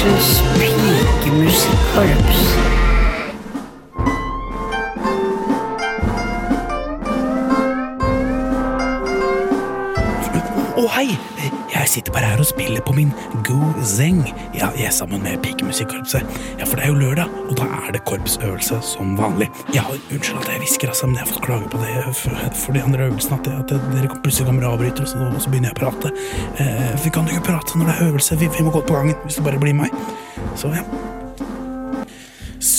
Mannsfengsels pikemusikkorps. Å, hei! Jeg sitter bare her og spiller på min go-zeng Ja, jeg er sammen med pikemusikkorpset. Ja, for det er jo lørdag, og da er det korpsøvelse som vanlig. Ja, unnskyld at jeg hvisker, altså, men jeg har fått klage på det for, for de andre øvelsene. At, at dere plutselig kommer og avbryter, og så, og så begynner jeg å prate. Eh, vi kan jo ikke prate når det er øvelse. Vi, vi må gå på gangen hvis du bare blir med meg. Så ja.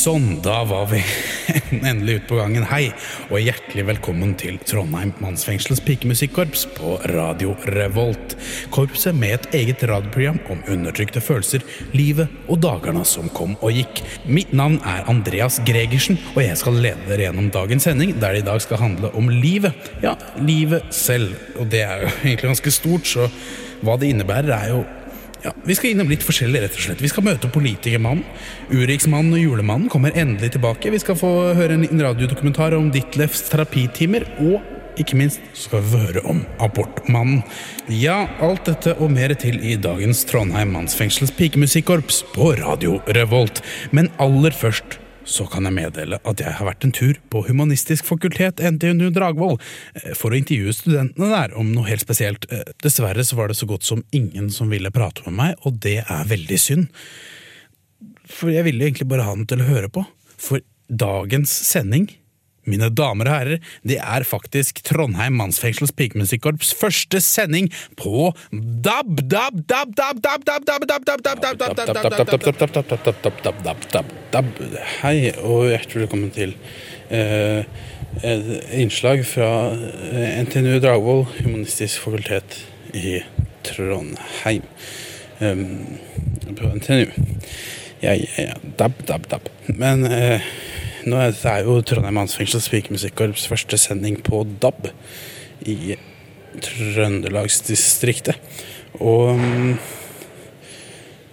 Sånn, da var vi endelig ute på gangen. Hei, og hjertelig velkommen til Trondheim mannsfengsels pikemusikkorps på Radio Revolt. Korpset med et eget radioprogram om undertrykte følelser, livet og dagene som kom og gikk. Mitt navn er Andreas Gregersen, og jeg skal lede dere gjennom dagens sending, der det i dag skal handle om livet. Ja, livet selv. Og det er jo egentlig ganske stort, så hva det innebærer, er jo ja, Vi skal innom litt forskjellig, rett og slett. Vi skal møte politikermannen. Urix-mannen og julemannen kommer endelig tilbake. Vi skal få høre en radiodokumentar om Ditlevs terapitimer. Og ikke minst skal vi høre om abortmannen. Ja, alt dette og mer til i dagens Trondheim mannsfengsels pikemusikkorps på Radio Revolt. Men aller først så kan jeg meddele at jeg har vært en tur på Humanistisk fakultet NTNU Dragvoll eh, for å intervjue studentene der om noe helt spesielt. Eh, Dessverre så var det så godt som ingen som ville prate med meg, og det er veldig synd. For jeg ville egentlig bare ha den til å høre på. For dagens sending, mine damer og herrer, det er faktisk Trondheim mannsfengsels pikemusikkorps første sending på DAB! DAB, DAB, DAB, DAB, DAB, DAB, DAB, DAB, DAB, DAB, DAB, DAB, DAB, DAB, Hei, og hjertelig velkommen til innslag fra NTNU Dragvoll, Humanistisk fakultet i Trondheim. På NTNU. Ja, ja, ja. DAB, DAB, DAB. Men nå er det jo Trondheim mannsfengsels pikemusikkorps første sending på DAB i Trøndelagsdistriktet. Og,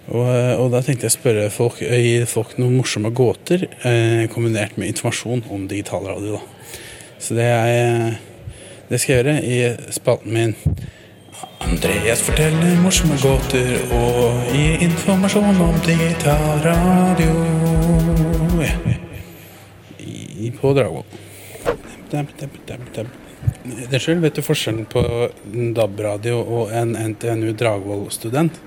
og, og, da tenkte jeg å spørre folk, gi folk noen morsomme gåter eh, kombinert med informasjon om digitalradio. Da. Så det, er, det skal jeg gjøre i spalten min. Andreas forteller morsomme gåter og gir informasjon om digital radio. I, på Det Unnskyld, vet du forskjellen på en DAB-radio og en NTNU Dragvoll-student?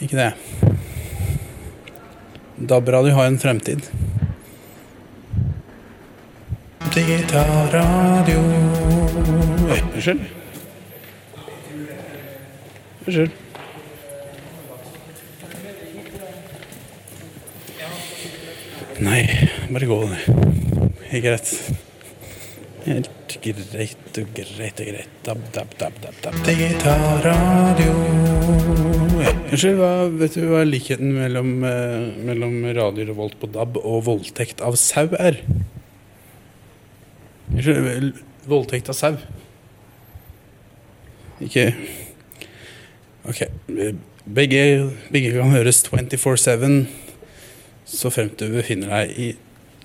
Ikke det. DAB-radio har en fremtid. Digital radio Unnskyld. Unnskyld. Nei, bare gå. Helt greit. Helt greit og greit og greit. Dab, dab, dab, dab, dab. Digitalradio. Unnskyld, hva, vet du hva likheten mellom, eh, mellom Radio Revolt på DAB og voldtekt av sau er? Unnskyld, voldtekt av sau? Ikke Ok. Begge, begge kan høres 24-7 så fremt du befinner deg i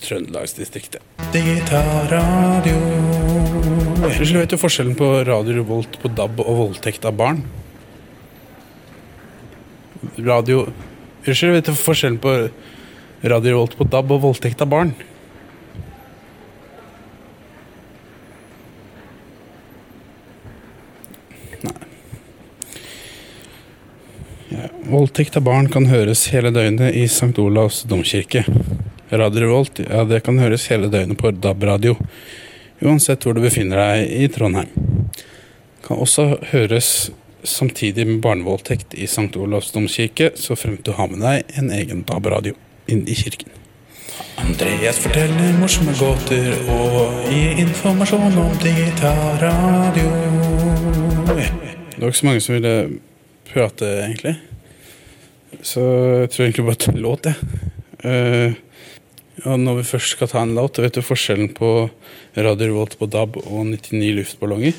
Trøndelagsdistriktet. Digital radio Unnskyld, vet du forskjellen på Radio Revolt på DAB og voldtekt av barn? Radio Unnskyld, vet du forskjellen på Radio Revolt på DAB og voldtekt av barn? Voldtekt av barn kan høres hele døgnet i St. Olavs domkirke. Radio Revolt ja, det kan høres hele døgnet på DAB-radio, uansett hvor du befinner deg i Trondheim. Kan også høres samtidig med barnevoldtekt i St. Olavs domkirke, så fremt du har med deg en egen DAB-radio inn i kirken. Andreas forteller morsomme gåter og gir informasjon om digital radio. Det var ikke så mange som ville prate, egentlig. Så jeg tror egentlig bare ta en låt, jeg. Uh, ja, når vi først skal ta en låt, vet du forskjellen på Radio Revolt på DAB og 99 luftballonger?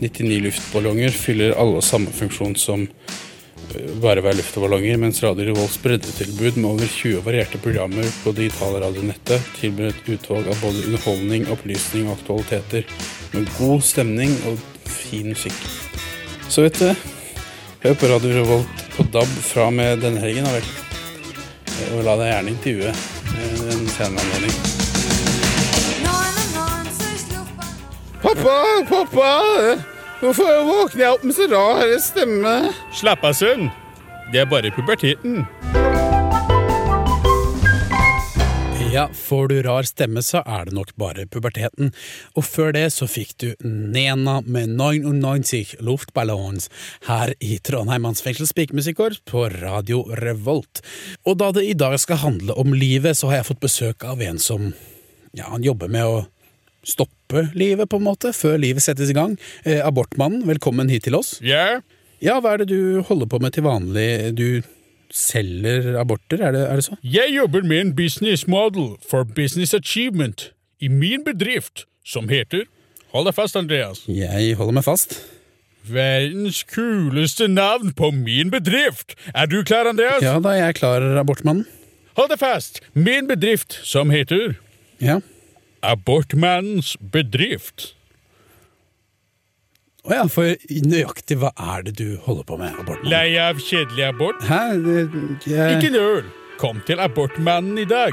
99 luftballonger fyller alle samme funksjon som bare være luftballonger, mens Radio Revolts breddetilbud med over 20 varierte programmer på digitalradionettet tilbyr et utvalg av både underholdning, opplysning og aktualiteter med god stemning og fin musikk. Så vet du, hør på Radio Revolt på DAB fra og med denne helgen, da vel. Og la deg gjerne intervjue eh, en senere anledning. Pappa, pappa! Hvorfor våkner jeg opp med så rar stemme? Slapp av, sønn. Det er bare puberteten. Ja, får du rar stemme, så er det nok bare puberteten. Og før det så fikk du Nena med 99 Luftballons her i Trondheim Mannsfengsels pikemusikkorps på Radio Revolt. Og da det i dag skal handle om livet, så har jeg fått besøk av en som ja, han jobber med å stoppe livet, på en måte, før livet settes i gang. Eh, abortmannen, velkommen hit til oss. Ja, Ja, hva er det du holder på med til vanlig? Du selger aborter, er det, er det så? jeg jobber med en business model for business achievement i min bedrift, som heter Hold deg fast, Andreas. Jeg holder meg fast. Verdens kuleste navn på min bedrift. Er du klar, Andreas? Ja da, jeg er klar, abortmannen. Hold deg fast. Min bedrift, som heter Ja. Abortmannens bedrift. Å ja, for nøyaktig hva er det du holder på med, aborten? Lei av kjedelig abort? Hæ? Det- Jeg... Ikke nøl. Kom til Abortmannen i dag.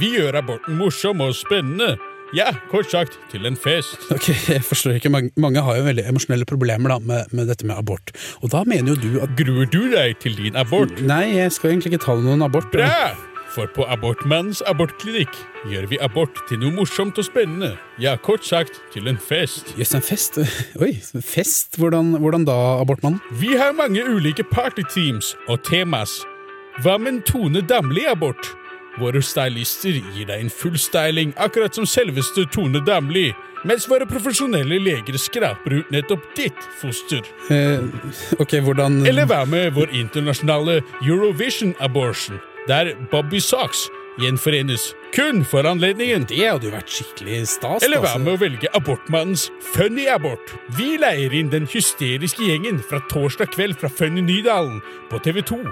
Vi gjør aborten morsom og spennende. Ja, kort sagt, til en fest. Ok, jeg forstår ikke. Mange, mange har jo veldig emosjonelle problemer da, med, med dette med abort. Og da mener jo du at Gruer du deg til din abort? Nei, jeg skal egentlig ikke ta noen abort. Bra! For på Abortmannens abortklinikk gjør vi abort til noe morsomt og spennende. Ja, kort sagt, til en fest. Jøss, en fest? Oi, fest? Hvordan, hvordan da, abortmannen? Vi har mange ulike partyteams og temas. Hva med en Tone Damli-abort? Våre stylister gir deg en full styling, akkurat som selveste Tone Damli, mens våre profesjonelle leger skraper ut nettopp ditt foster. Eh, ok, hvordan Eller hva med vår internasjonale Eurovision Abortion, der Bobby Socks gjenforenes kun for anledningen. Det hadde jo vært skikkelig stas. Eller hva altså. med å velge abortmannens Funny Abort? Vi leier inn den hysteriske gjengen fra torsdag kveld fra Funny Nydalen på TV 2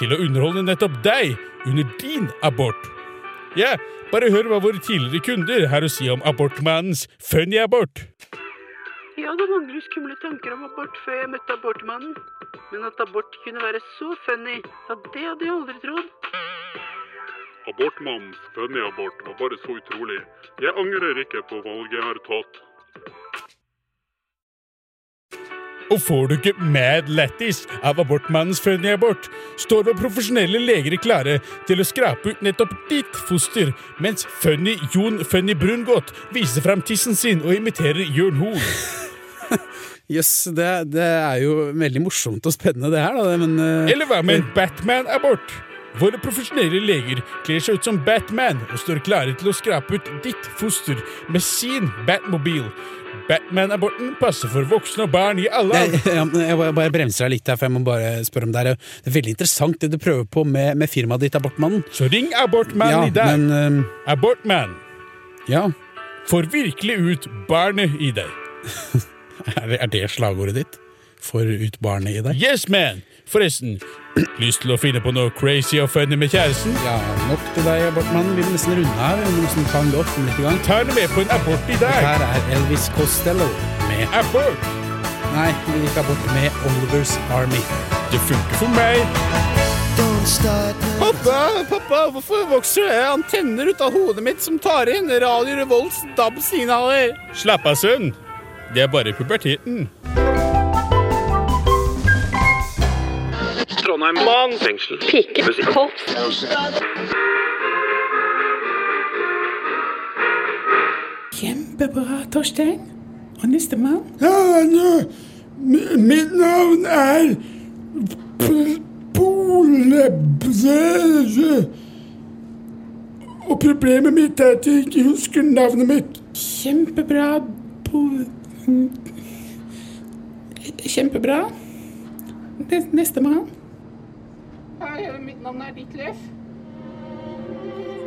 til å underholde nettopp deg under din abort. Ja, bare hør hva våre tidligere kunder har å si om abortmannens Funny Abort. Jeg hadde mange skumle tanker om abort før jeg møtte abortmannen. Men at abort kunne være så funny, ja, det hadde jeg aldri trodd. Abortmannens funny-abort var bare så utrolig. Jeg angrer ikke på valget jeg har tatt. Og får du ikke mad Lattis av abortmannens funny abort, står våre profesjonelle leger klare til å skrape ut nettopp ditt foster, mens funny Jon Funny Brungot viser fram tissen sin og imiterer Jørn Hoel. Jøss, det, det er jo veldig morsomt og spennende det her, da, men uh, Eller hva med en Batman-abort? Våre profesjonelle leger kler seg ut som Batman og står klare til å skrape ut ditt foster med sin Batmobil. Batman-aborten passer for voksne og barn i alle aldre. jeg, bare- bremser deg litt her, for jeg må bare spørre om det er Det er veldig interessant det du prøver på med, med firmaet ditt, Abortmannen. Så ring Abortmannen Ja, i dag. men eh, Abortmann Ja. får virkelig ut barnet i deg. Er det slagordet ditt? Får ut barnet i deg? Yes, man! Forresten, lyst til å finne på noe crazy og funny med kjæresten? Ja, nok til deg, Abortmannen. Vi må nesten runde her. Vi må nesten ta en låt. Litt i gang. Ta henne med på en abort i dag. Her er Elvis Costello med Abort! Nei, vi gikk abort med Olivers Army. Det funker for meg. Pappa, pappa, hvorfor vokser det antenner ut av hodet mitt som tar inn Radio Revolts DAB-signaler? Slapp av, sønn. Det er bare puberteten. Trondheim mannsfengsel. Kjempebra, Torstein. Og nestemann? Mitt navn er Polebrød. Og problemet mitt er at jeg ikke husker navnet mitt. Kjempebra. Po- Kjempebra. Nes- Nestemann? Mitt navn er Ditlef.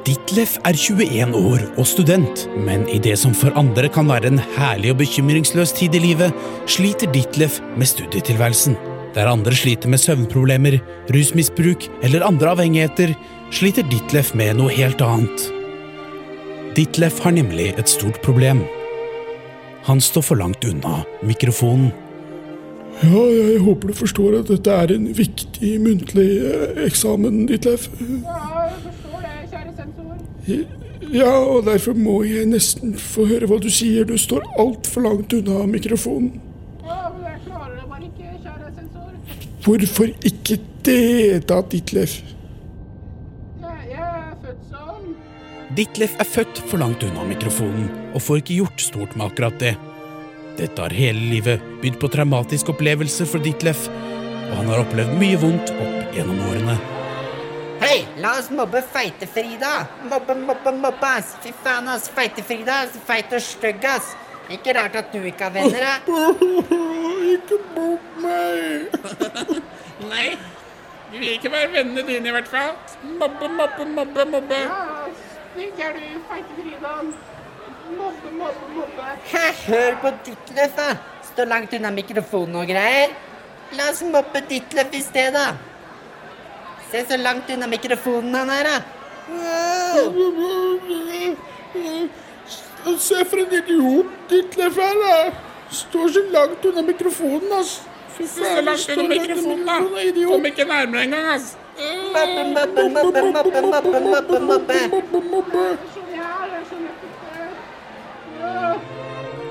Ditlef er 21 år og student, men i det som for andre kan være en herlig og bekymringsløs tid i livet, sliter Ditlef med studietilværelsen. Der andre sliter med søvnproblemer, rusmisbruk eller andre avhengigheter, sliter Ditlef med noe helt annet. Ditlef har nemlig et stort problem. Han står for langt unna mikrofonen. Ja, jeg håper du forstår at dette er en viktig muntlig eksamen, Ditlev. Ja, jeg forstår det, kjære sensor. Ja, og derfor må jeg nesten få høre hva du sier. Du står altfor langt unna mikrofonen. Ja, men jeg klarer det bare ikke, kjære sensor. Hvorfor ikke det, da, er født sånn. Ditlef er født for langt unna mikrofonen og får ikke gjort stort med akkurat det. Dette har hele livet bydd på traumatisk opplevelse for Ditlef, og han har opplevd mye vondt opp gjennom årene. Hei, la oss mobbe Feite-Frida. Mobbe, mobbe, mobbe, ass. Fy faen, ass. Feite-Frida er så feit og stygg, ass. Ikke rart at du ikke har venner, da. Ikke mobb meg! Nei, vi vil ikke være vennene dine i hvert fall. Mobbe, mobbe, mobbe, mobbe. Ja, det er du, feite Frida. Mobbe, mobbe, mobbe. Hæ, hør på Ditlef, da. Står langt unna mikrofonen og greier. La oss mobbe Ditlef i stedet, da. Se så langt unna mikrofonen han er, da. Wow. Se for en idiot Ditlef er, da. Står så langt unna mikrofonen, ass. Fy Så langt unna mikrofonen, da. Kom ikke nærmere engang, ass. Mobbe, mobbe, mobbe, mobbe, mobbe, mobbe, mobbe. Mobbe. Sånn jeg er, jeg skjønner ikke. Ja.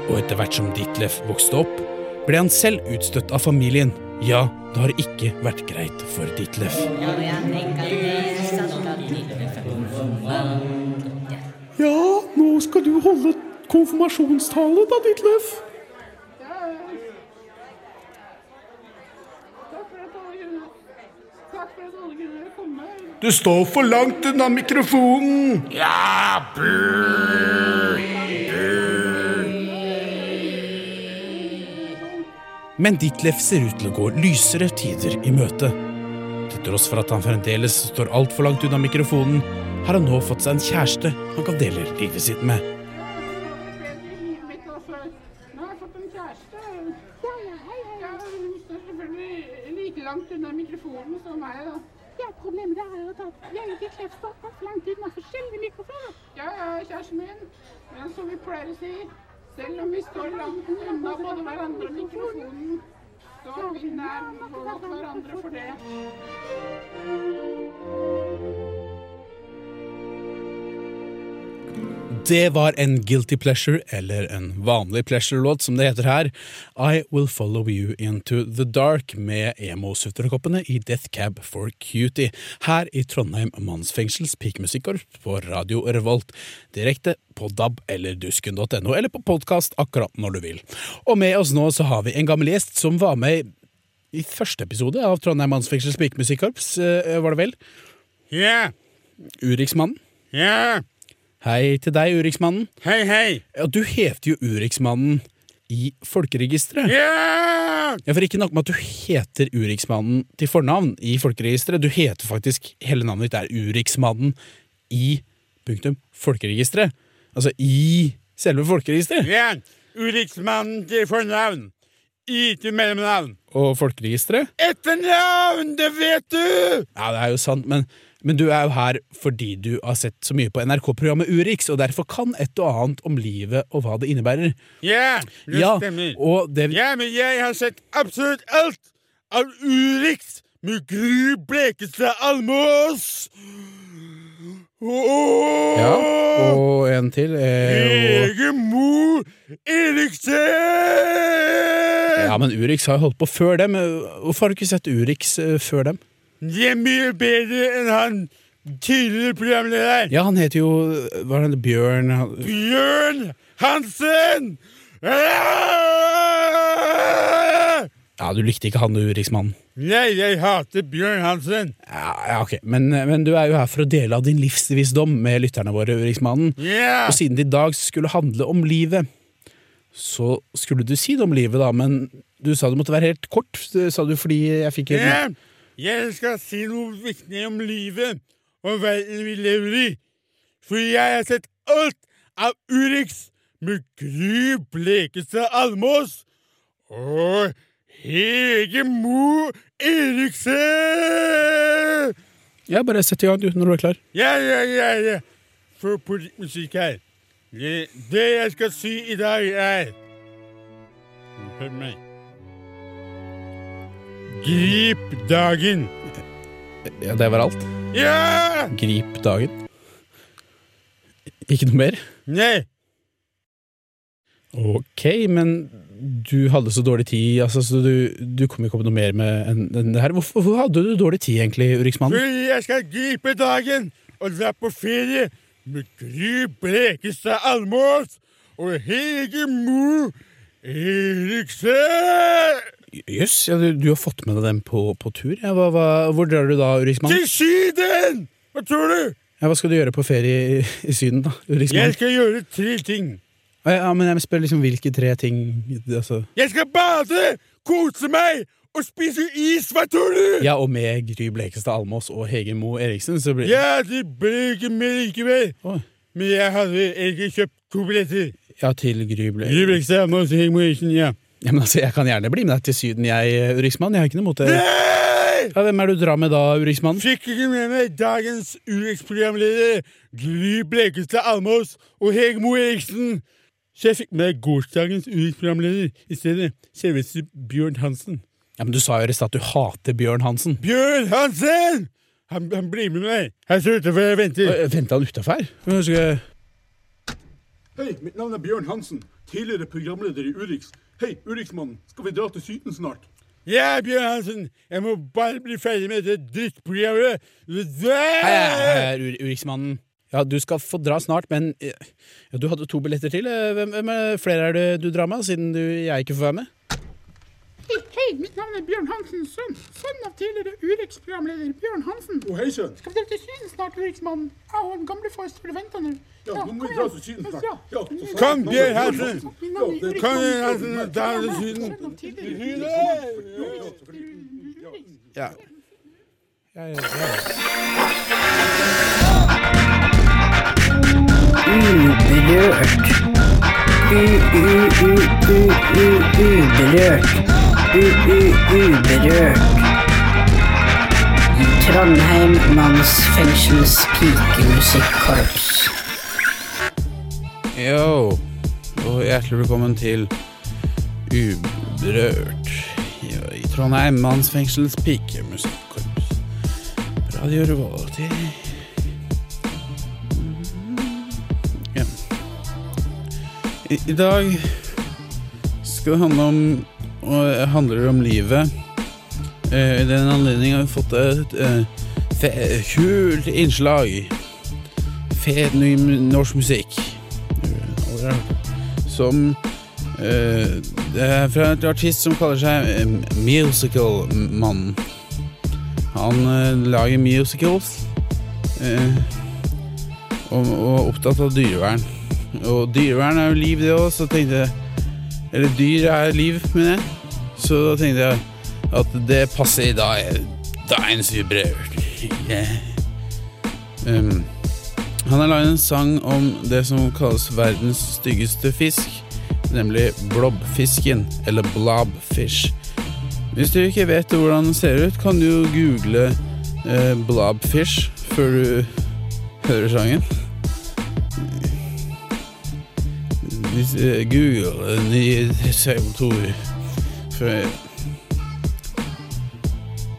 Og etter hvert som Ditlef vokste opp, ble han selv utstøtt av familien. Ja, det har ikke vært greit for Ditlef. Ja, nå skal du holde konfirmasjonstale, da, Ditlef. Du står for langt unna mikrofonen. Men Ditlef ser ut til å gå lysere tider i møte. Til tross for at han fremdeles står altfor langt unna mikrofonen, har han nå fått seg en kjæreste han kan dele livet sitt med. Altså. Langt unna mikrofonen som meg, da. Ja, problemet er at jeg Ditlef står altfor langt unna forskjellige mikrofoner. Ja, ja, kjæresten min. Men som vi pleier å si, selv om vi står langt unna både hverandre og mikrofonen, så er vi nær hverandre for det. Det var en guilty pleasure, eller en vanlig pleasure-låt som det heter her. I Will Follow You Into The Dark med emo-sutrekoppene i Death Cab for Cutie. Her i Trondheim mannsfengsels pikemusikkorps på Radio Revolt. Direkte på DAB eller dusken.no, eller på podkast akkurat når du vil. Og med oss nå så har vi en gammel gjest som var med i første episode av Trondheim mannsfengsels pikemusikkorps, eh, var det vel? Ja, Uriksmannen. ja, Hei til deg, Uriksmannen. hei, hei. Ja, du heter jo Uriksmannen i Folkeregisteret. Ja! Ja, for ikke nok med at du heter Uriksmannen til fornavn i Folkeregisteret, du heter faktisk Hele navnet ditt er Uriksmannen i punktum Folkeregisteret. Altså i selve Folkeregisteret. Ja, Uriksmannen til fornavn. I til mellomnavn. Og Folkeregisteret? Etternavn, det vet du! Ja, det er jo sant, men, men du er jo her fordi du har sett så mye på NRK-programmet Urix, og derfor kan et og annet om livet og hva det innebærer. Ja, det Ja, stemmer. og det Ja, men jeg har sett absolutt alt av Urix med Gry Blekestad Almås. Og Ja, og en til. Eh, Hege Mo Eriksen! ja, men Urix har jo holdt på før dem. Hvorfor har du ikke sett Urix eh, før dem? De er mye bedre enn han tidligere programleder. Ja, han heter jo Hva er det, Bjørn Bjørn Hansen! Ja, du likte ikke han, du, riksmannen. Nei, jeg hater Bjørn Hansen. Ja, ja, ok, men, men du er jo her for å dele av din livsvisdom med lytterne våre, riksmannen. Yeah. Og siden det i dag skulle handle om livet, så skulle du si det om livet, da, men du sa det måtte være helt kort, sa du fordi jeg fikk ja. Jeg skal si noe viktig om livet og verden vi lever i. For jeg har sett alt av Urix med Gry Blekestad Almås og Hege Mo Eriksen! Ja, bare sett i gang, du, når du er klar. Ja, ja, ja, ja. Få på litt musikk her. Det, det jeg skal si i dag, er hør meg. Grip dagen. Ja, det var alt. Ja! Grip dagen. Ikke noe mer? Nei. Ok, men du hadde så dårlig tid, altså, så du, du kom ikke opp noe mer med enn en det her. Hvorfor, hvorfor hadde du dårlig tid, egentlig, Uriksmann? Fordi jeg skal gripe dagen og dra på ferie med Gry Blekestad Almås og Hege Mo Eriksen! Jøss, ja, du, du har fått med deg dem på, på tur? Ja, hva, hva, hvor drar du da, Uriksmann? Til Syden! Hva tror du? Ja, hva skal du gjøre på ferie i, i Syden, da? Uriksmann? Jeg skal gjøre tre ting. Ja, ja, men jeg spør liksom hvilke tre ting altså. Jeg skal bade, kose meg og spise is, hva tror du? Ja, og med Gry Blekestad Almås og Hege Mo Eriksen, så blir Ja, de ble ikke med likevel. Oh. Men jeg hadde egentlig kjøpt to billetter. Ja, til Gry Blekestad. Gry Blekestad Almås og Hege Mo Eriksen, ja. Ja, men altså, Jeg kan gjerne bli med deg til Syden, jeg, Uriksmann. Jeg har ikke noe mot det. Ja, hvem er det du drar med da, Uriksmann? Fikk ikke med meg dagens Urix-programleder Gry Blekestad Almås og Hegmo Eriksen. Så jeg fikk med gårsdagens Urix-programleder i stedet. Selveste Bjørn Hansen. Ja, men Du sa jo i stad at du hater Bjørn Hansen. Bjørn Hansen! Han, han blir med meg. Han står utenfor jeg venter. Venta han utafor her? Hei, mitt navn er Bjørn Hansen, tidligere programleder i Urix. Hei, Urix-mannen, skal vi dra til Syden snart? Ja, Bjørn Hansen. Jeg må bare bli ferdig med dette drittprogrammet. Hei, Ur Uriksmannen. Ja, du skal få dra snart, men eh, ja, du hadde to billetter til. Eh, Hvem, hvem er flere er det du drar med, siden du, jeg ikke får være med? Hei, hei, mitt navn er Bjørn Hansen, sønn. Sønn av tidligere Urix-programleder Bjørn Hansen. Å, hei sønn. Skal vi dra til Syden snart, Urix-mannen? Jeg og gamlefar står og venter nå. Ja, nå må vi dra til Syden snart. Ja. Ja, Kom, Bjørn Hansen. Er Kom Urix-mannen. Hansen. Da til Syden. Ja. Ja, ja, ja. Uberørt. U-u-u-u-u-uberørt. U-u-uberørt. Trondheim mannsfengsels pikemusikkorps. Yo, og hjertelig velkommen til Uberørt i Trondheim mannsfengsels pikemusikkorps. Radio Revolti. I dag skal det handle om og handler om livet. Eh, I den anledning har vi fått et eh, kult innslag. Fet ny norsk musikk. Som eh, Det er fra et artist som kaller seg eh, Musical-mann. Han lager musicals og, og opptatt av dyrevern. Og dyrevern er jo liv, det òg, så tenkte jeg Eller dyr er liv, mener jeg. Så da tenkte jeg at det passer i dag. Dines uberørt. Yeah. Um, han har laget en sang om det som kalles verdens styggeste fisk, nemlig blobfisken, eller blobfish. Hvis du ikke vet hvordan den ser ut, kan du jo google eh, blobfish før du hører sangen. Google ny CO2 før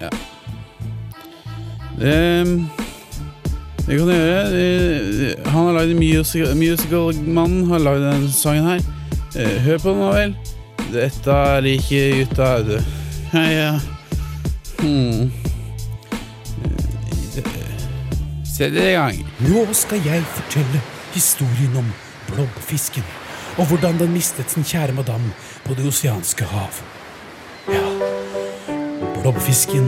Ja. Det det kan du gjøre. Han har lagd musical, musical-mannen har lagd denne sangen her. Eh, Hør på den nå vel. Dette liker gutta, du. Ja, ja. Hmm. Det- Sett i gang. Nå skal jeg fortelle historien om blobbfisken, og hvordan den mistet sin kjære madam på det oseanske hav. Ja, blobbfisken,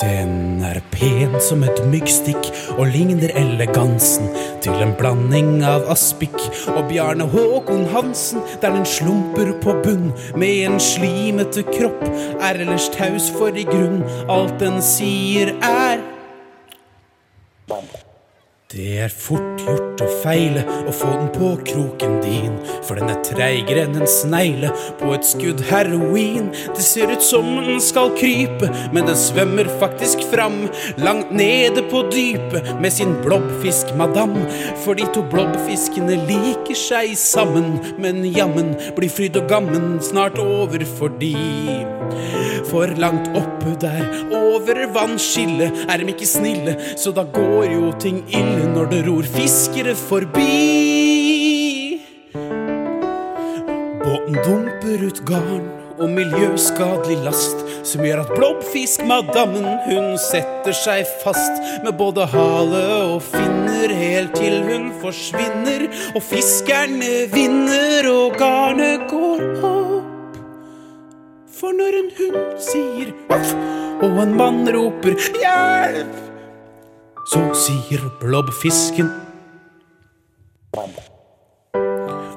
den er pen som et myggstikk og ligner elegansen til en blanding av Aspik og Bjarne Håkon Hansen, der den slumper på bunn med en slimete kropp, er ellers taus for i grunn alt den sier er Det er fort gjort å feile å få den på kroken din, for den er treigere enn en snegle på et skudd heroin. Det ser ut som den skal krype, men den svømmer faktisk fram, langt nede på dypet med sin blobbfisk-madam. For de to blobbfiskene liker seg sammen, men jammen blir fryd og gammen snart over for de. For langt oppe der, over vannskillet, er de ikke snille, så da går jo ting ille når det ror fiskere forbi. Båten dumper ut garn og miljøskadelig last, som gjør at blobbfiskmadammen hun setter seg fast med både hale og finner helt til hun forsvinner, og fiskerne vinner og garnet går opp. For når en hund sier voff, og en mann roper hjelp, så sier blobbfisken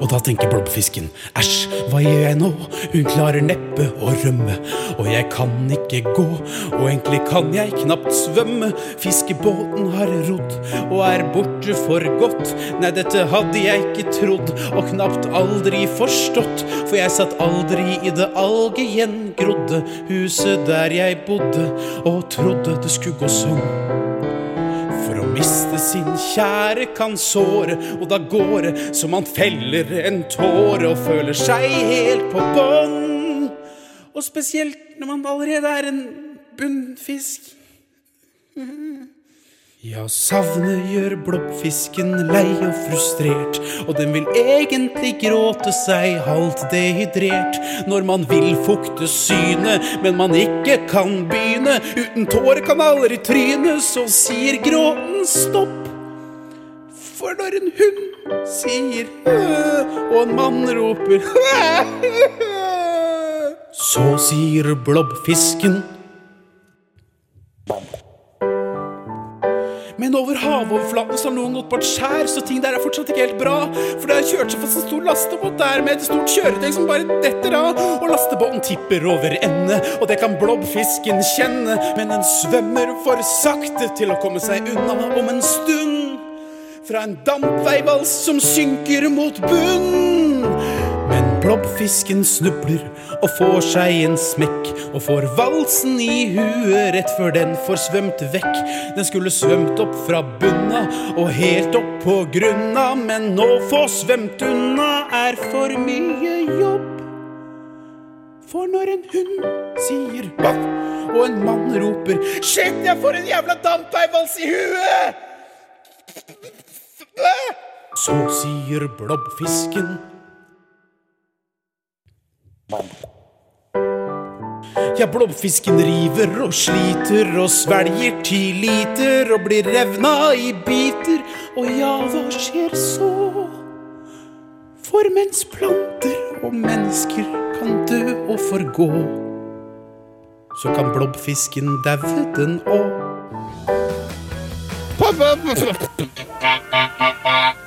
og da tenker blobbfisken æsj, hva gjør jeg nå? Hun klarer neppe å rømme, og jeg kan ikke gå, og egentlig kan jeg knapt svømme. Fiskebåten har rodd og er borte for godt. Nei, dette hadde jeg ikke trodd, og knapt aldri forstått, for jeg satt aldri i det algegjengrodde huset der jeg bodde, og trodde det skulle gå sånn. Miste sin kjære kan såre, og da går det som man feller en tåre og føler seg helt på bånn. Og spesielt når man allerede er en bunnfisk. Ja, savnet gjør blobbfisken lei og frustrert, og den vil egentlig gråte seg halvt dehydrert når man vil fukte synet, men man ikke kan begynne. Uten tårekanaler i trynet, så sier gråten stopp. For når en hund sier hø, og en mann roper så sier blobbfisken Men over havoverflaten så har noen gått på et skjær, så ting der er fortsatt ikke helt bra. For det har kjørt seg fast en stor lastebåt der med et stort kjøretøy som bare detter av. Og lastebåten tipper over ende, og det kan blobbfisken kjenne. Men den svømmer for sakte til å komme seg unna om en stund. Fra en dampveivals som synker mot bunn. Men blobbfisken snubler og får seg en smekk og får valsen i huet rett før den får svømt vekk. Den skulle svømt opp fra bunna og helt opp på grunna, men nå få svømt unna er for mye jobb. For når en hund sier baff, og en mann roper Shit, jeg får en jævla dampveivals i huet! Så sier blobbfisken Ja, blobfisken river og sliter og svelger ti liter og blir revna i biter. Og ja, hva skjer så? For mens planter og mennesker kan dø og forgå, så kan blobfisken daue den òg.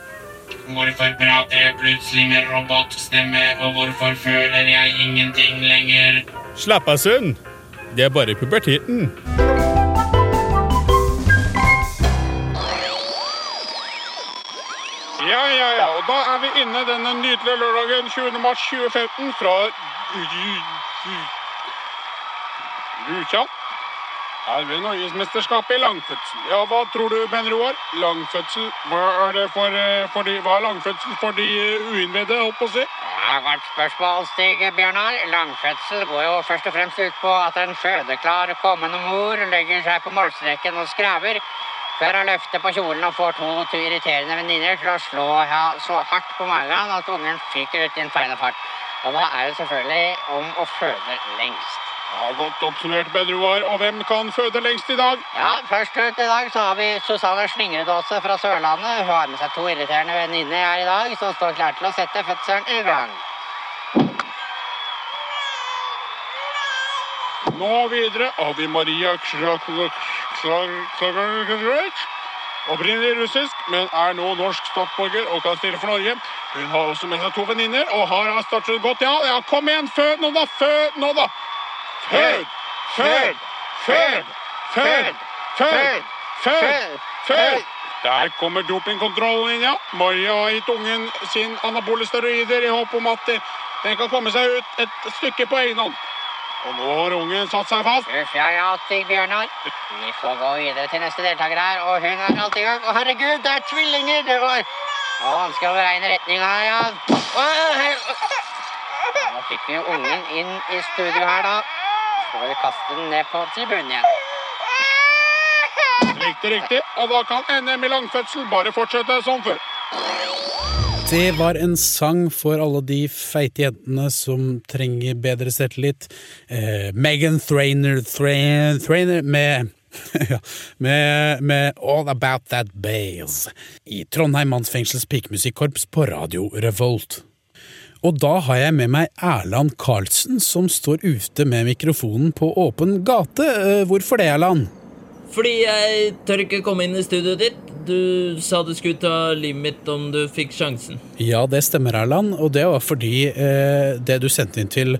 Hvorfor prater jeg plutselig med robotstemme, og hvorfor føler jeg ingenting lenger? Slapp av, sønn. Det er bare puberteten. Ja, ja, ja. Og da er vi inne denne nydelige lørdagen 20. mars 2015 fra Rjukan. Her vi Norgesmesterskapet i langfødsel. Ja, hva tror du, Ben Roar? Langfødsel, hva er det for, eh, for de, hva er langfødsel for de eh, uinnvidde, holdt på å si? Ja, Godt spørsmål, Stig Bjørnar. Langfødsel går jo først og fremst ut på at en fødeklar kommende mor legger seg på målstreken og skraver før hun løfter på kjolen og får to, to irriterende venninner til å slå ja, så hardt på magen at ungen fyker ut i en feil fart. Og da er det selvfølgelig om å føde lengst. Ja, Godt oppsummert, Ben Og hvem kan føde lengst i dag? Ja, Først ut i dag så har vi Susanne Slingredåse fra Sørlandet. Hun har med seg to irriterende venninner her i dag, som står klar til å sette fødselen i gang. Nå videre har vi Maria Krak- Krak- Krak- Opprinnelig russisk, men er nå norsk statsborger og kan stille for Norge. Hun har også med seg to venninner og har startet godt. Ja, ja, kom igjen! Fød nå, da! Fød nå, da! Fød! Fød! Fød! Fød! Fød! Fød! Fød! Der kommer dopingkontrollen inn, ja. Maria har gitt ungen sin anabole steroider i håp om at eh, den kan komme seg ut et stykke på egen hånd. Og nå har ungen satt seg fast. Uff, ja, ja, Stig Bjørnar. Vi får gå videre til neste deltaker her, og hun er alt i gang. Å, herregud, det er tvillinger! Det var Å, vanskelig å beregne retninga her, ja. Å, her- Nå fikk vi jo ungen inn i studio her, da. Får vi kaste den ned på tribunen igjen. Riktig, riktig. Og da kan NM i langfødsel bare fortsette som før. Det var en sang for alle de feite jentene som trenger bedre selvtillit. Eh, Megan Thrainer, Thrainer, Thrainer med ja, med, med All About That Bales i Trondheim mannsfengsels pikemusikkorps på Radio Revolt. Og da har jeg med meg Erland Karlsen, som står ute med mikrofonen på åpen gate. Eh, Hvorfor det, Erland? Fordi jeg tør ikke komme inn i studioet ditt. Du sa du skulle ta livet mitt om du fikk sjansen. Ja, det stemmer, Erland. Og det var fordi eh, det du sendte inn til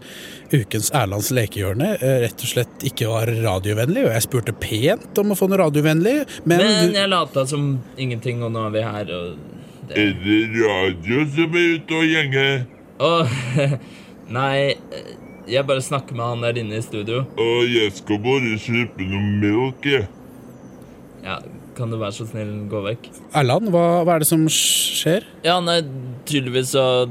ukens Erlands lekehjørne, eh, rett og slett ikke var radiovennlig. Og jeg spurte pent om å få noe radiovennlig, men, Men jeg lata som ingenting, og nå er vi her, og det Er det radio som er ute og gjenger? Åh, Nei, jeg bare snakker med han der inne i studio. Åh, jeg skal bare kjøpe noe melk, jeg. Ja, kan du være så snill gå vekk? Erland, hva, hva er det som skjer? Ja, nei, tydeligvis har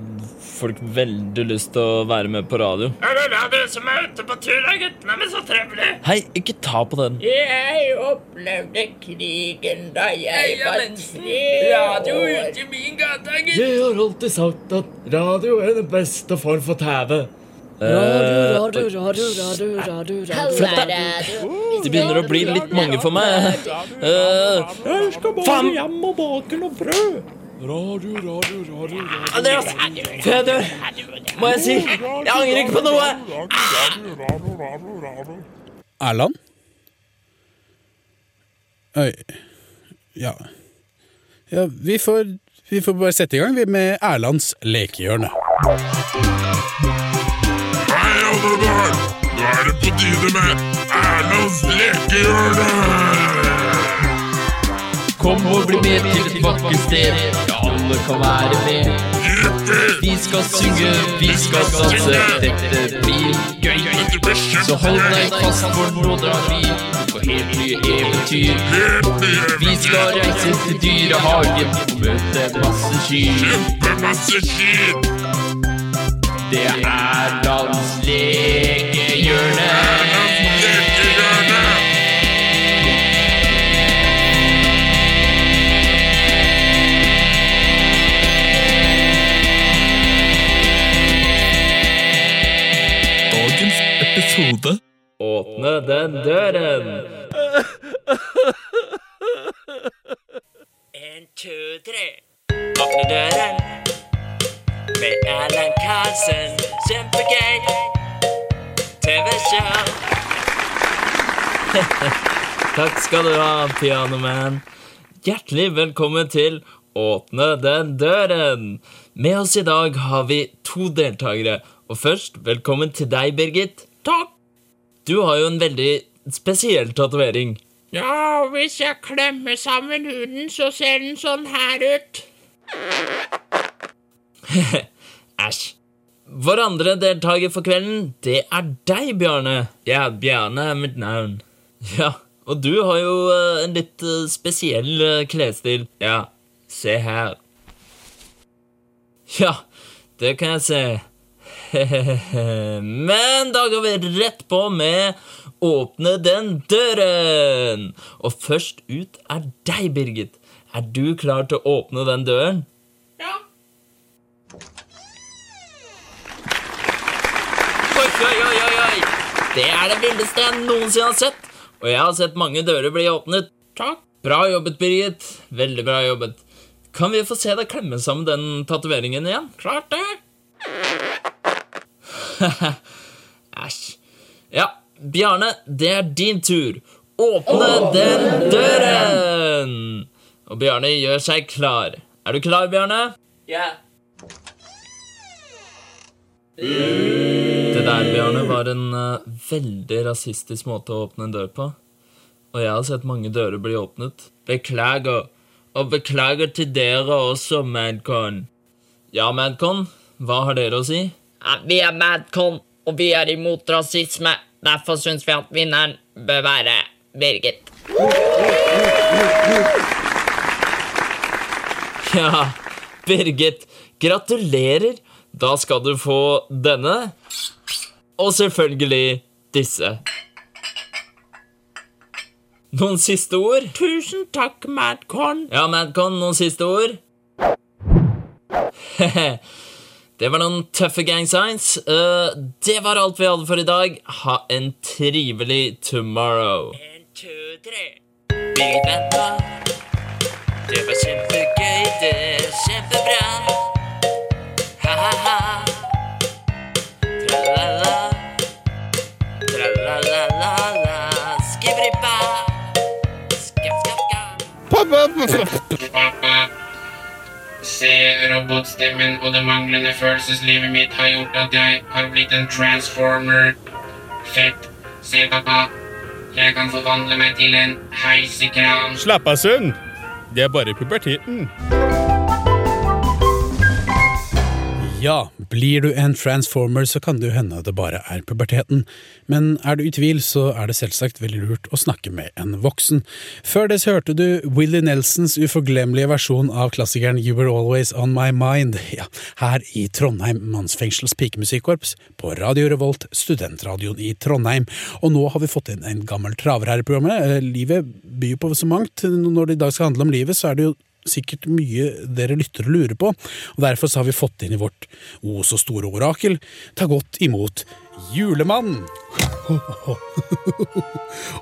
folk veldig lyst til å være med på radio. Er det dere som er ute på tur, da, guttene? Men så trivelig. Hei, ikke ta på den. Jeg opplevde krigen da jeg var tre år. Radio ute i min gate, gutt. Jeg har alltid sagt at radio er den beste form for TV. Radio, radio, radio, radio, radio, radio. Flytt. Det begynner å bli litt mange for meg. Eh, Jeg skal bare hjem og bake noe brød. Radio, radio, radio, radio. Andreas, før jeg dør, må jeg si jeg angrer ikke på noe. Erland? Oi Ja. Ja, vi får, vi får bare sette i gang vi med Erlands lekehjørne. Hei, alle barn! Nå er det på tide med Erlands lekehjørne! Kom og bli med til et vakkert sted. Alle kan være med. Vi skal synge, vi skal danse. Dette blir gøy. Så hold deg fast, for nå drar vi på helt nye eventyr. Vi skal reise til dyrehagen og møte masse kyr. Det er dans episode Åpne den døren. En, to, tre. Åpne døren. Med Erlend Karlsen. Kjempegøy. TV-show. Takk skal du ha, Pianoman. Hjertelig velkommen til Åpne den døren. Med oss i dag har vi to deltakere. Og først, velkommen til deg, Birgit. Takk. Du har jo en veldig spesiell tatovering. Ja, hvis jeg klemmer sammen huden, så ser den sånn her ut. Æsj. Vår andre deltaker for kvelden, det er deg, Bjarne. Ja, Bjarne er mitt navn. Ja, og du har jo eh, en litt eh, spesiell eh, klesstil. Ja, se her. Ja, det kan jeg se. Men da går vi rett på med Åpne den døren. Og først ut er deg, Birgit. Er du klar til å åpne den døren? Ja. Oi, oi, oi, oi. Det er det villeste jeg noensinne har sett. Og jeg har sett mange dører bli åpnet. Takk. Bra jobbet, Birgit. Veldig bra jobbet. Kan vi få se deg klemme sammen den tatoveringen igjen? Klart det. Æsj. Ja, Bjarne, det er din tur. Åpne den døren! Og Bjarne gjør seg klar. Er du klar, Bjarne? Ja. Det der, Bjarne, var en uh, veldig rasistisk måte å åpne en dør på. Og jeg har sett mange dører bli åpnet. Beklager. Og beklager til dere også, Madcon. Ja, Madcon, hva har dere å si? Vi er Madcon, og vi er imot rasisme. Derfor syns vi at vinneren bør være Birgit. Ja, Birgit, gratulerer. Da skal du få denne. Og selvfølgelig disse. Noen siste ord? Tusen takk, Madcon. Ja, Madcon, noen siste ord? det var noen tøffe gang signs. Eh, det var alt vi hadde for i dag. Ha en trivelig tomorrow. En, to, tre. Birgit venta. Det var kjempegøy, det er kjempebra. Ha-ha-ha. Tra-la-la. Tra-la-la-la-la. Skibribba. Pappa. Robotstemmen og det manglende følelseslivet mitt har gjort at jeg har blitt en transformer. Fett. Se, pappa. Jeg kan forvandle meg til en heisekran. Slapp av, sønn. Det er bare puberteten. Ja, blir du en transformer, så kan det jo hende det bare er puberteten. Men er du i tvil, så er det selvsagt veldig lurt å snakke med en voksen. Før det så hørte du Willie Nelsons uforglemmelige versjon av klassikeren You Were Always On My Mind, ja, her i Trondheim Mannsfengsels pikemusikkorps, på Radio Revolt, studentradioen i Trondheim. Og nå har vi fått inn en gammel traver her i programmet. Eh, Livet byr på så mangt. Når det i dag skal handle om livet, så er det jo sikkert mye dere lyttere lurer på, og derfor så har vi fått inn i vårt o så store orakel ta godt imot julemannen.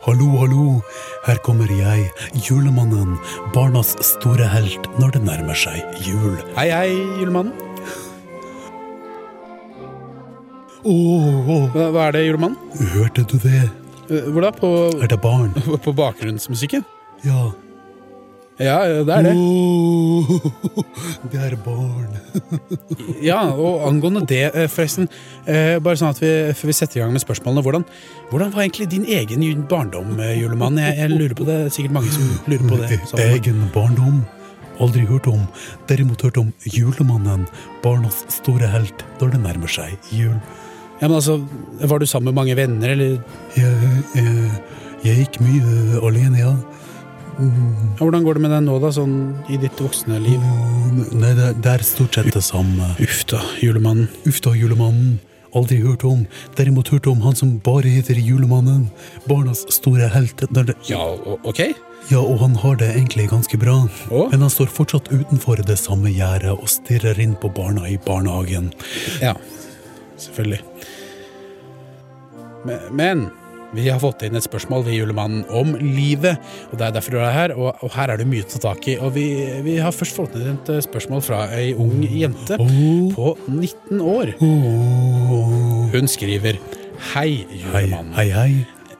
Hallo, hallo, her kommer jeg, julemannen, barnas store helt når det nærmer seg jul. Hei, hei, julemannen. Oh, Hva, hva er det, julemannen? hørte du det? Eh, Hvor da? På, Er det barn? på bakgrunnsmusikken? Ja. Ja, det er det. Det er barn. Ja, og angående det, eh, forresten. eh, Bare sånn at vi, vi setter i gang med spørsmålene. Hvordan, hvordan var egentlig din egen barndom, eh, julemann? Jeg, jeg lurer på det. Det er sikkert mange som lurer på det. Så- Egen barndom? Aldri hørt om. Derimot hørt om julemannen, barnas store helt når det nærmer seg jul. Ja, men altså, Var du sammen med mange venner, eller Jeg, jeg, jeg gikk mye alene, ja. Mm, ja, Hvordan går det med deg nå, da, sånn i ditt voksne liv? Nei, det, det er stort sett det samme. Uff da, julemannen. Uff da, julemannen. Aldri hørt om. Derimot hørt om han som bare heter Julemannen. Barnas store helt. Ja, ok. ja, og han har det egentlig ganske bra. Å? Men han står fortsatt utenfor det samme gjerdet og stirrer inn på barna i barnehagen. Ja, selvfølgelig. Men, men vi har fått inn et spørsmål ved julemannen om livet, og det er derfor du er her. Og, og her er det mye å ta tak i. Og vi, vi har først fått inn et eh, spørsmål fra ei ung jente på 19 år. Hun skriver Hei, Hei, julemannen. hei, hei.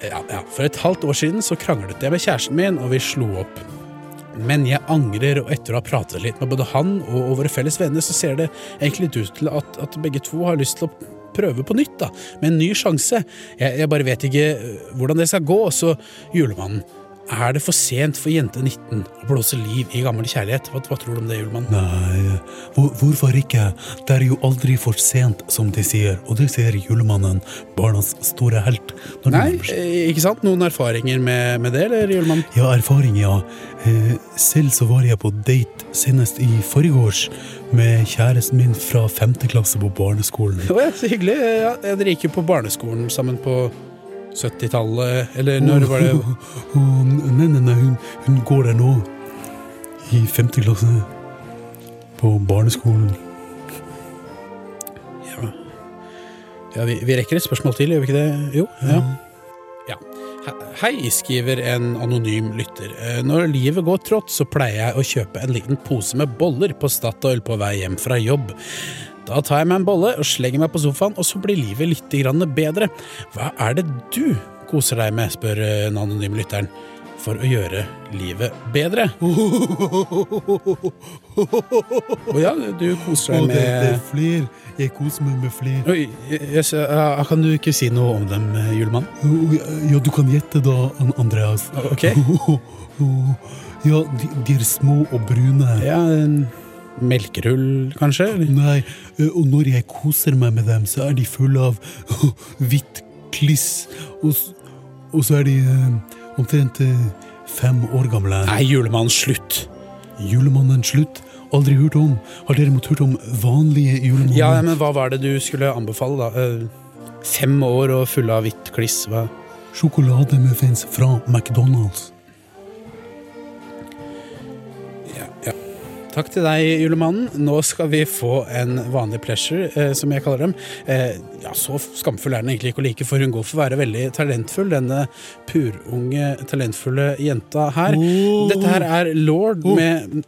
Ja, ja. For et halvt år siden så kranglet jeg med kjæresten min, og vi slo opp. Men jeg angrer, og etter å ha pratet litt med både han og våre felles venner, så ser det egentlig ut til at, at begge to har lyst til å prøve på nytt, da. Med en ny sjanse. Jeg, jeg bare vet ikke øh, hvordan det skal gå, så julemannen. Er det for sent for jente 19 å blåse liv i gammel kjærlighet? Hva, hva tror du om det, julemannen? Nei, hvor, hvorfor ikke? Det er jo aldri for sent, som de sier, og det sier julemannen, barnas store helt. Nei, eh, ikke sant? Noen erfaringer med, med det, eller, julemannen? Ja, erfaring, ja. Eh, selv så var jeg på date senest i forgårs med kjæresten min fra femte klasse på barneskolen. Det ja, så hyggelig. Ja, dere gikk jo på barneskolen sammen på 70-tallet, eller når var det Nei, nei, nei, hun, hun går der nå. I femte klasse. På barneskolen. Ja, vi, vi rekker et spørsmål til, gjør vi ikke det? Jo. Ja. ja. Hei, skriver en anonym lytter. Eh, Når livet går trått, så pleier jeg å kjøpe en liten pose med boller på Statoil på vei hjem fra jobb. Da tar jeg meg en bolle og slenger meg på sofaen, og så blir livet litt bedre. Hva er det du koser deg med, spør eh, den anonyme lytteren. for å gjøre livet bedre. Å ja, du koser deg med det, det er flir. Jeg koser meg med flir. Oi, yes, Kan du ikke si noe om dem, julemann? Ja, du kan gjette da, Andreas. Ok. Ja, de, de er små og brune. Ja, en melkerull, kanskje? Nei, eh, og når jeg koser meg med dem, så er de fulle av hvitt kliss. Og, og så er de eh, omtrent eh, fem år gamle. Nei, julemann, slutt. Julemannen slutt. Aldri hørt om. Har dere måttet hørt om vanlige julemanner? Ja, men hva var det du skulle anbefale, da? Fem år og fulle av hvitt kliss, hva? Sjokolademuffins fra McDonald's. Takk til deg, julemannen. Nå skal vi få en vanlig pleasure, eh, som jeg kaller dem. Eh, ja, Så skamfull er den egentlig ikke å like, for hun går for å være veldig talentfull, denne purunge, talentfulle jenta her. Dette her er Lord med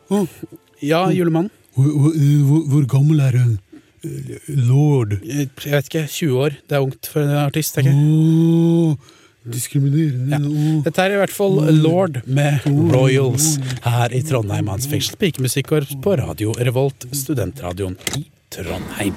Ja, julemannen? Hvor, hvor, eh, hvor, gammel er hun? Eh, Lord. Jeg vet ikke. 20 år. Det er ungt for en artist, tenker jeg. Diskriminerende. ja. Dette er i hvert fall Lord med Royals her i Trondheim. Hans fengsel pikemusikkorps på Radio Revolt, studentradioen i Trondheim.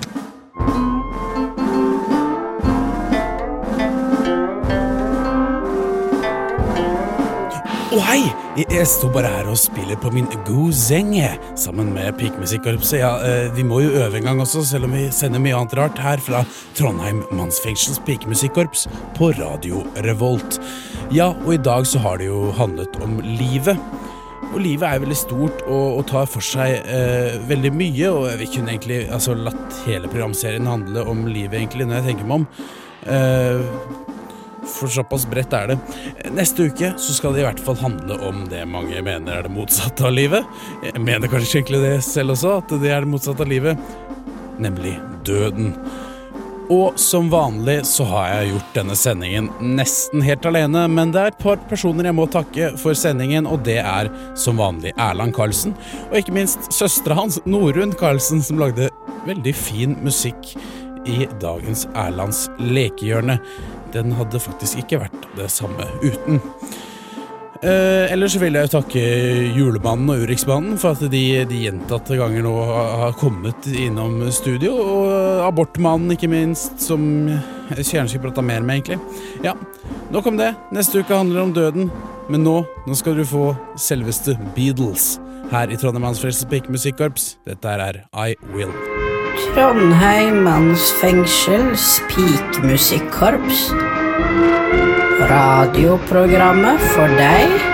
Å hei! Jeg- står bare her og spiller på min gozenge sammen med Pikemusikkorpset. Ja, eh, vi må jo øve en gang også, selv om vi sender mye annet rart her fra Trondheim mannsfengsels pikemusikkorps på Radio Revolt. Ja, og i dag så har det jo handlet om livet. Og livet er veldig stort og, og tar for seg eh, veldig mye, og vi kunne egentlig altså, latt hele programserien handle om livet, egentlig, når jeg tenker meg om. Eh, for såpass bredt er det. Neste uke så skal det i hvert fall handle om det mange mener er det motsatte av livet. Jeg mener kanskje egentlig det selv også, at det er det motsatte av livet. Nemlig døden. Og som vanlig så har jeg gjort denne sendingen nesten helt alene, men det er et par personer jeg må takke for sendingen, og det er som vanlig Erland Karlsen, og ikke minst søstera hans, Norunn Karlsen, som lagde veldig fin musikk i dagens Erlands lekehjørne. Den hadde faktisk ikke vært det samme uten. Eh, ellers vil jeg jo takke Julemannen og Urixmannen for at de, de gjentatte ganger nå har, kommet innom studio. Og Abortmannen, ikke minst, som jeg gjerne skulle mer med, egentlig. Ja, nok om det. Neste uke handler om døden. Men nå, nå skal du få selveste Beatles her i Trondheim Mannsfrelses Pikemusikkorps. Dette er I Will. Trondheim mannsfengsels pikemusikkorps. Radioprogrammet for deg